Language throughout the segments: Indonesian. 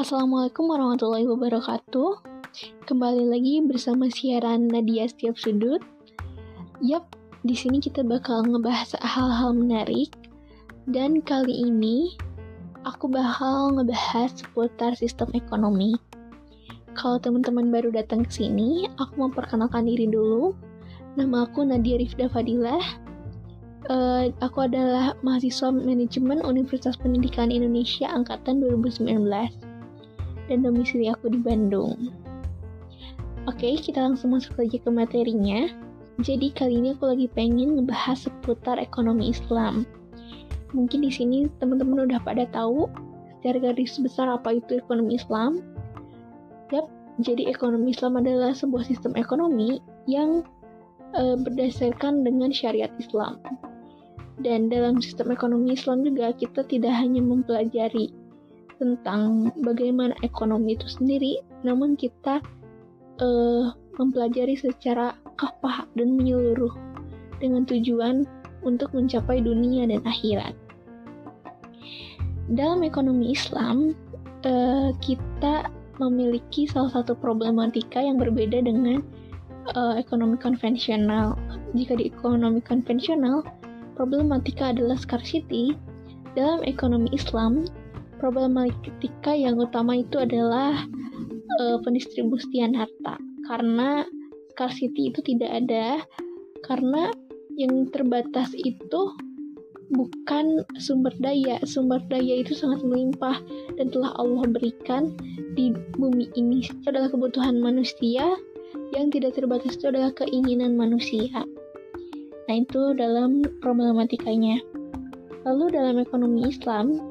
Assalamualaikum warahmatullahi wabarakatuh. Kembali lagi bersama siaran Nadia Setiap Sudut. Yap, di sini kita bakal ngebahas hal-hal menarik. Dan kali ini aku bakal ngebahas seputar sistem ekonomi. Kalau teman-teman baru datang ke sini, aku mau perkenalkan diri dulu. Nama aku Nadia Rifda Fadilah. Uh, aku adalah mahasiswa manajemen Universitas Pendidikan Indonesia angkatan 2019 dan domisili aku di Bandung. Oke, kita langsung masuk aja ke materinya. Jadi kali ini aku lagi pengen ngebahas seputar ekonomi Islam. Mungkin di sini teman-teman udah pada tahu secara garis besar apa itu ekonomi Islam. Yap, jadi ekonomi Islam adalah sebuah sistem ekonomi yang e, berdasarkan dengan syariat Islam. Dan dalam sistem ekonomi Islam juga kita tidak hanya mempelajari tentang bagaimana ekonomi itu sendiri, namun kita uh, mempelajari secara kafah dan menyeluruh dengan tujuan untuk mencapai dunia dan akhirat. Dalam ekonomi Islam, uh, kita memiliki salah satu problematika yang berbeda dengan uh, ekonomi konvensional. Jika di ekonomi konvensional, problematika adalah scarcity. Dalam ekonomi Islam, problematika yang utama itu adalah uh, pendistribusian harta. Karena scarcity itu tidak ada. Karena yang terbatas itu bukan sumber daya. Sumber daya itu sangat melimpah dan telah Allah berikan di bumi ini. Itu adalah kebutuhan manusia. Yang tidak terbatas itu adalah keinginan manusia. Nah itu dalam problematikanya. Lalu dalam ekonomi Islam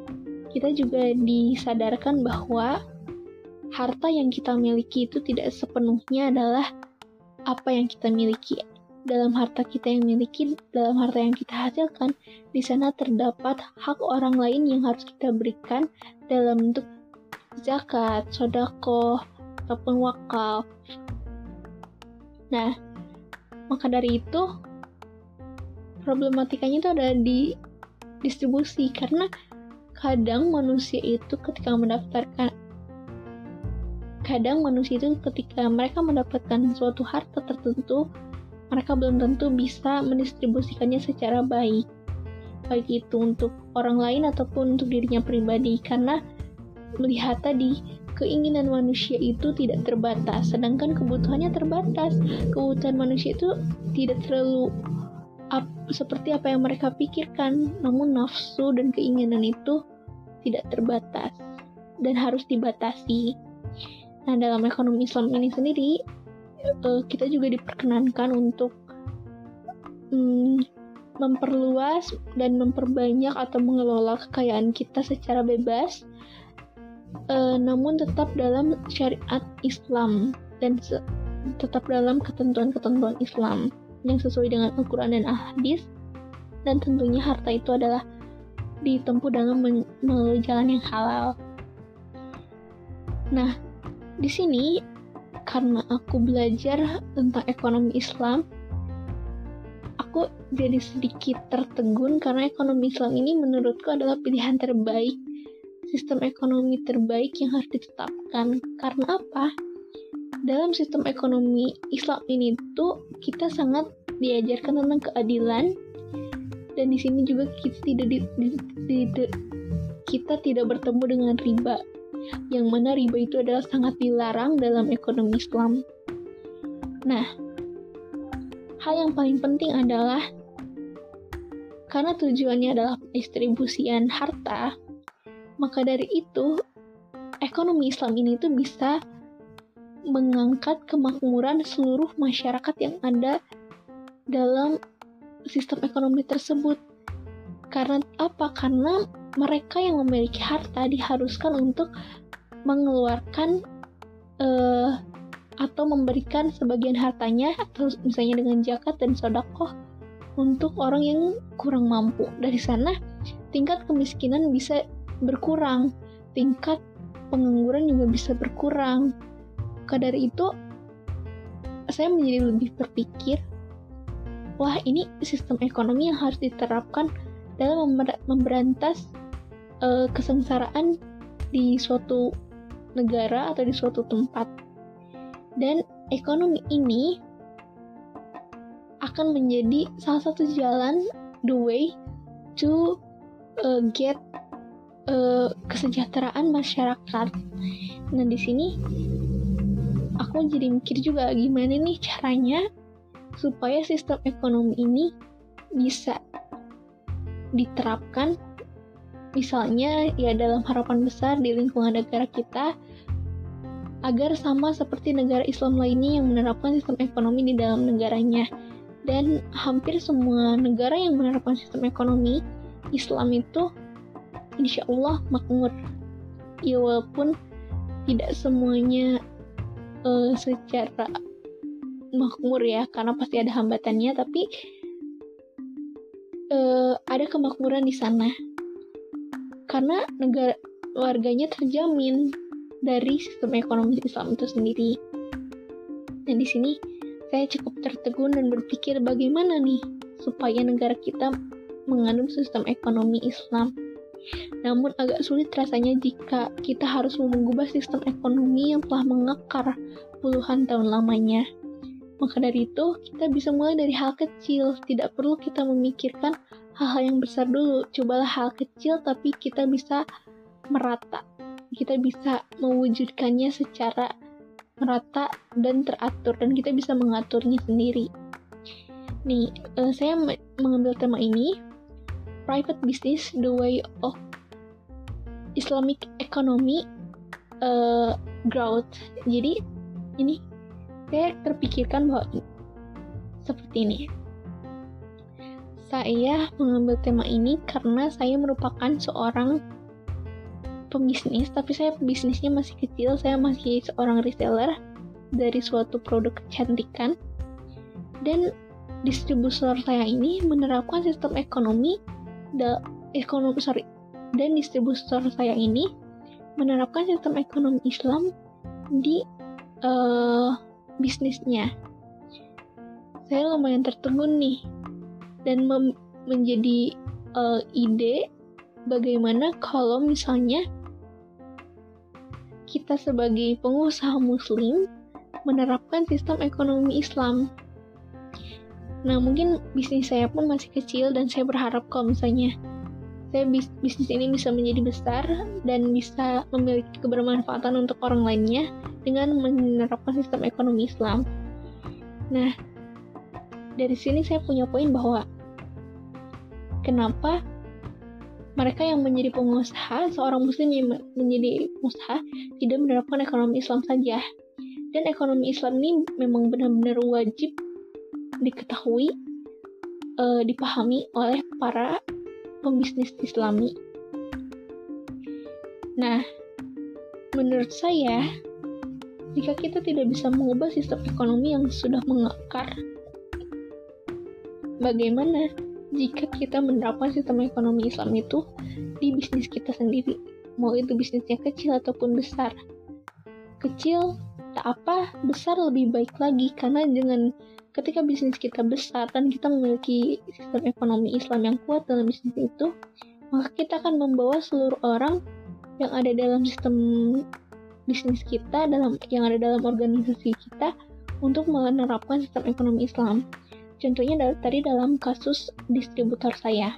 kita juga disadarkan bahwa harta yang kita miliki itu tidak sepenuhnya adalah apa yang kita miliki. Dalam harta kita yang miliki, dalam harta yang kita hasilkan, di sana terdapat hak orang lain yang harus kita berikan dalam bentuk zakat, sodako, ataupun wakaf. Nah, maka dari itu problematikanya itu ada di distribusi karena kadang manusia itu ketika mendaftarkan kadang manusia itu ketika mereka mendapatkan suatu harta tertentu mereka belum tentu bisa mendistribusikannya secara baik. Baik itu untuk orang lain ataupun untuk dirinya pribadi karena melihat tadi keinginan manusia itu tidak terbatas sedangkan kebutuhannya terbatas. Kebutuhan manusia itu tidak terlalu ap, seperti apa yang mereka pikirkan, namun nafsu dan keinginan itu tidak terbatas dan harus dibatasi. Nah, dalam ekonomi Islam ini sendiri, uh, kita juga diperkenankan untuk um, memperluas dan memperbanyak atau mengelola kekayaan kita secara bebas, uh, namun tetap dalam syariat Islam dan tetap dalam ketentuan-ketentuan Islam yang sesuai dengan Al-Quran dan Al-Hadis dan tentunya harta itu adalah ditempuh dalam melalui jalan yang halal. Nah, di sini karena aku belajar tentang ekonomi Islam, aku jadi sedikit tertegun karena ekonomi Islam ini menurutku adalah pilihan terbaik, sistem ekonomi terbaik yang harus ditetapkan. Karena apa? dalam sistem ekonomi Islam ini tuh kita sangat diajarkan tentang keadilan dan di sini juga kita tidak di, di, di, di, kita tidak bertemu dengan riba yang mana riba itu adalah sangat dilarang dalam ekonomi Islam. Nah, hal yang paling penting adalah karena tujuannya adalah distribusian harta, maka dari itu ekonomi Islam ini tuh bisa mengangkat kemakmuran seluruh masyarakat yang ada dalam sistem ekonomi tersebut. Karena apa? Karena mereka yang memiliki harta diharuskan untuk mengeluarkan uh, atau memberikan sebagian hartanya atau misalnya dengan zakat dan sodakoh untuk orang yang kurang mampu. Dari sana tingkat kemiskinan bisa berkurang, tingkat pengangguran juga bisa berkurang maka dari itu saya menjadi lebih berpikir wah ini sistem ekonomi yang harus diterapkan dalam memberantas uh, kesengsaraan di suatu negara atau di suatu tempat. Dan ekonomi ini akan menjadi salah satu jalan the way to uh, get uh, kesejahteraan masyarakat. Nah di sini aku jadi mikir juga gimana nih caranya supaya sistem ekonomi ini bisa diterapkan. Misalnya ya dalam harapan besar di lingkungan negara kita agar sama seperti negara Islam lainnya yang menerapkan sistem ekonomi di dalam negaranya. Dan hampir semua negara yang menerapkan sistem ekonomi Islam itu insya Allah makmur. Ya walaupun tidak semuanya uh, secara makmur ya karena pasti ada hambatannya tapi uh, ada kemakmuran di sana. Karena negara warganya terjamin dari sistem ekonomi Islam itu sendiri. Dan di sini saya cukup tertegun dan berpikir bagaimana nih supaya negara kita mengandung sistem ekonomi Islam. Namun agak sulit rasanya jika kita harus mengubah sistem ekonomi yang telah mengakar puluhan tahun lamanya. Maka dari itu, kita bisa mulai dari hal kecil, tidak perlu kita memikirkan hal-hal yang besar dulu. Cobalah hal kecil, tapi kita bisa merata. Kita bisa mewujudkannya secara merata dan teratur, dan kita bisa mengaturnya sendiri. Nih, uh, saya mengambil tema ini, Private Business, The Way of Islamic Economy uh, Growth. Jadi, ini saya terpikirkan bahwa seperti ini. Saya mengambil tema ini karena saya merupakan seorang pembisnis, tapi saya bisnisnya masih kecil, saya masih seorang reseller dari suatu produk kecantikan. Dan distributor saya ini menerapkan sistem ekonomi da, ekonomi sorry dan distributor saya ini menerapkan sistem ekonomi Islam di uh, bisnisnya. Saya lumayan tertegun nih dan menjadi uh, ide bagaimana kalau misalnya kita sebagai pengusaha muslim menerapkan sistem ekonomi Islam. Nah, mungkin bisnis saya pun masih kecil dan saya berharap kalau misalnya saya bis bisnis ini bisa menjadi besar dan bisa memiliki kebermanfaatan untuk orang lainnya dengan menerapkan sistem ekonomi Islam. Nah, dari sini saya punya poin bahwa kenapa mereka yang menjadi pengusaha, seorang muslim yang menjadi pengusaha tidak menerapkan ekonomi Islam saja. Dan ekonomi Islam ini memang benar-benar wajib diketahui, uh, dipahami oleh para pembisnis islami. Nah, menurut saya, jika kita tidak bisa mengubah sistem ekonomi yang sudah mengakar, bagaimana jika kita menerapkan sistem ekonomi Islam itu di bisnis kita sendiri, mau itu bisnisnya kecil ataupun besar. Kecil tak apa, besar lebih baik lagi karena dengan ketika bisnis kita besar dan kita memiliki sistem ekonomi Islam yang kuat dalam bisnis itu, maka kita akan membawa seluruh orang yang ada dalam sistem bisnis kita, dalam yang ada dalam organisasi kita untuk menerapkan sistem ekonomi Islam. Contohnya tadi dalam kasus distributor saya.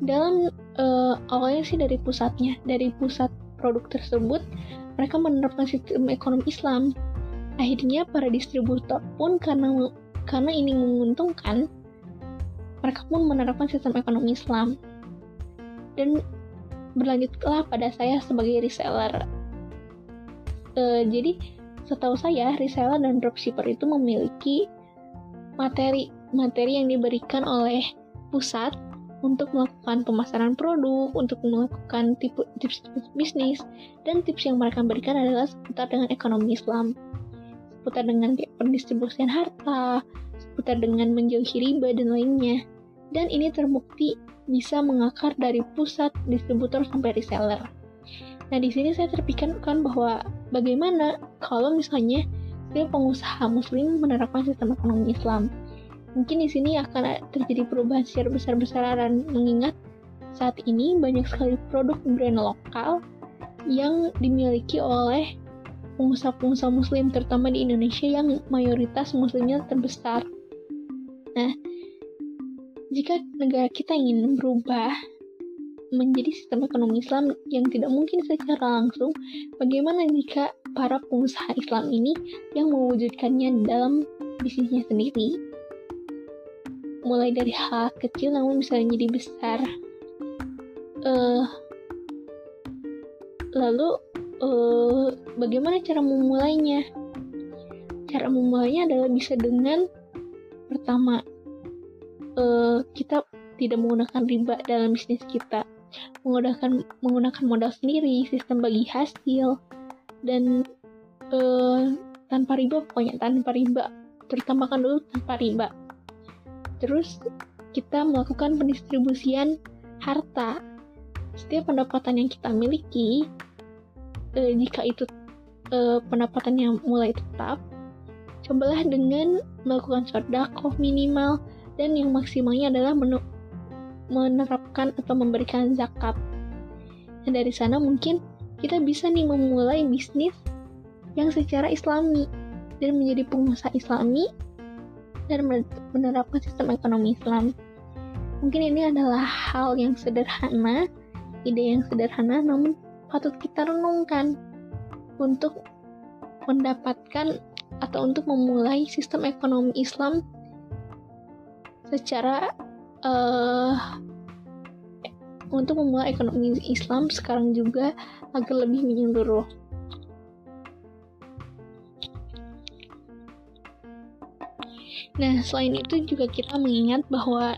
Dalam uh, awalnya sih dari pusatnya, dari pusat produk tersebut, mereka menerapkan sistem ekonomi Islam akhirnya para distributor pun karena karena ini menguntungkan mereka pun menerapkan sistem ekonomi Islam dan berlanjutlah pada saya sebagai reseller uh, jadi setahu saya reseller dan dropshipper itu memiliki materi materi yang diberikan oleh pusat untuk melakukan pemasaran produk, untuk melakukan tips-tips bisnis, dan tips yang mereka berikan adalah seputar dengan ekonomi Islam seputar dengan pendistribusian harta, seputar dengan menjauhi riba dan lainnya. Dan ini terbukti bisa mengakar dari pusat distributor sampai reseller. Nah, di sini saya terpikirkan bahwa bagaimana kalau misalnya saya pengusaha muslim menerapkan sistem ekonomi Islam. Mungkin di sini akan terjadi perubahan secara besar-besaran mengingat saat ini banyak sekali produk brand lokal yang dimiliki oleh pengusaha-pengusaha muslim terutama di Indonesia yang mayoritas muslimnya terbesar. Nah, jika negara kita ingin berubah menjadi sistem ekonomi Islam yang tidak mungkin secara langsung, bagaimana jika para pengusaha Islam ini yang mewujudkannya dalam bisnisnya sendiri? Mulai dari hal kecil namun bisa menjadi besar. Uh, lalu uh, bagaimana cara memulainya? Cara memulainya adalah bisa dengan pertama uh, kita tidak menggunakan riba dalam bisnis kita menggunakan menggunakan modal sendiri, sistem bagi hasil, dan uh, tanpa riba pokoknya tanpa riba, terutama kan dulu tanpa riba. Terus kita melakukan pendistribusian harta. Setiap pendapatan yang kita miliki, uh, jika itu uh, pendapatan yang mulai tetap, cobalah dengan melakukan sodakoh minimal dan yang maksimalnya adalah menerapkan atau memberikan zakat. Dan dari sana mungkin kita bisa nih memulai bisnis yang secara islami dan menjadi pengusaha islami dan menerapkan sistem ekonomi Islam. Mungkin ini adalah hal yang sederhana, ide yang sederhana namun patut kita renungkan untuk mendapatkan atau untuk memulai sistem ekonomi Islam secara uh, untuk memulai ekonomi Islam sekarang juga agar lebih menyeluruh. Nah, selain itu juga kita mengingat bahwa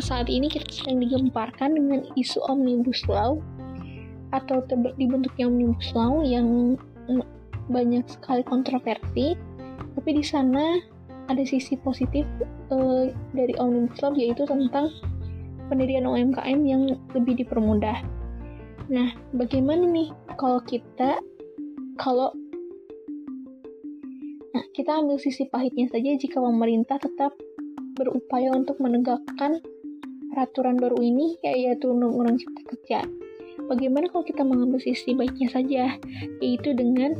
saat ini kita sedang digemparkan dengan isu Omnibus Law atau dibentuknya Omnibus Law yang banyak sekali kontroversi. Tapi di sana ada sisi positif uh, dari Omnibus Law yaitu tentang pendirian UMKM yang lebih dipermudah. Nah, bagaimana nih kalau kita kalau Nah, kita ambil sisi pahitnya saja jika pemerintah tetap berupaya untuk menegakkan peraturan baru ini, yaitu Undang-Undang Cipta Kerja. Bagaimana kalau kita mengambil sisi baiknya saja, yaitu dengan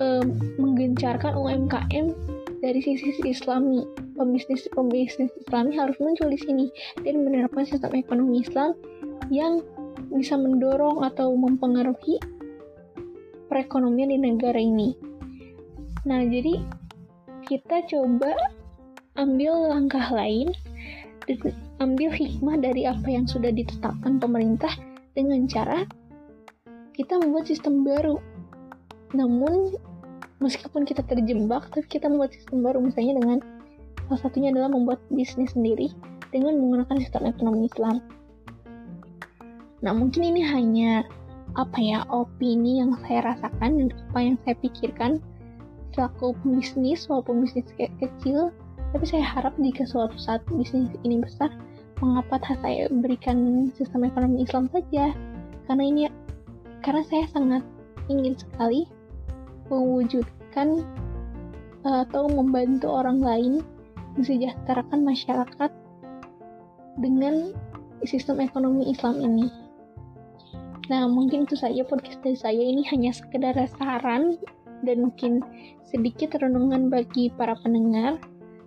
um, menggencarkan UMKM dari sisi islami pembisnis pembisnis islami harus muncul di sini dan menerapkan sistem ekonomi Islam yang bisa mendorong atau mempengaruhi perekonomian di negara ini. Nah, jadi kita coba ambil langkah lain ambil hikmah dari apa yang sudah ditetapkan pemerintah dengan cara kita membuat sistem baru. Namun meskipun kita terjebak tapi kita membuat sistem baru. Misalnya dengan salah satunya adalah membuat bisnis sendiri dengan menggunakan sistem ekonomi Islam. Nah mungkin ini hanya apa ya opini yang saya rasakan dan apa yang saya pikirkan selaku pembisnis walaupun bisnis kayak kecil. Tapi saya harap jika suatu saat bisnis ini besar mengapa saya berikan sistem ekonomi Islam saja? Karena ini karena saya sangat ingin sekali mewujudkan uh, atau membantu orang lain mensejahterakan masyarakat dengan sistem ekonomi Islam ini. Nah, mungkin itu saja podcast dari saya ini hanya sekedar saran dan mungkin sedikit renungan bagi para pendengar.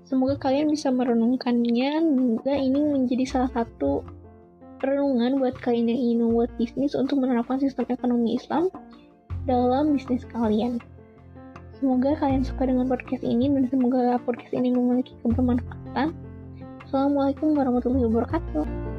Semoga kalian bisa merenungkannya juga ini menjadi salah satu renungan buat kalian yang ingin membuat bisnis untuk menerapkan sistem ekonomi Islam dalam bisnis kalian. Semoga kalian suka dengan podcast ini dan semoga podcast ini memiliki kebermanfaatan. Assalamualaikum warahmatullahi wabarakatuh.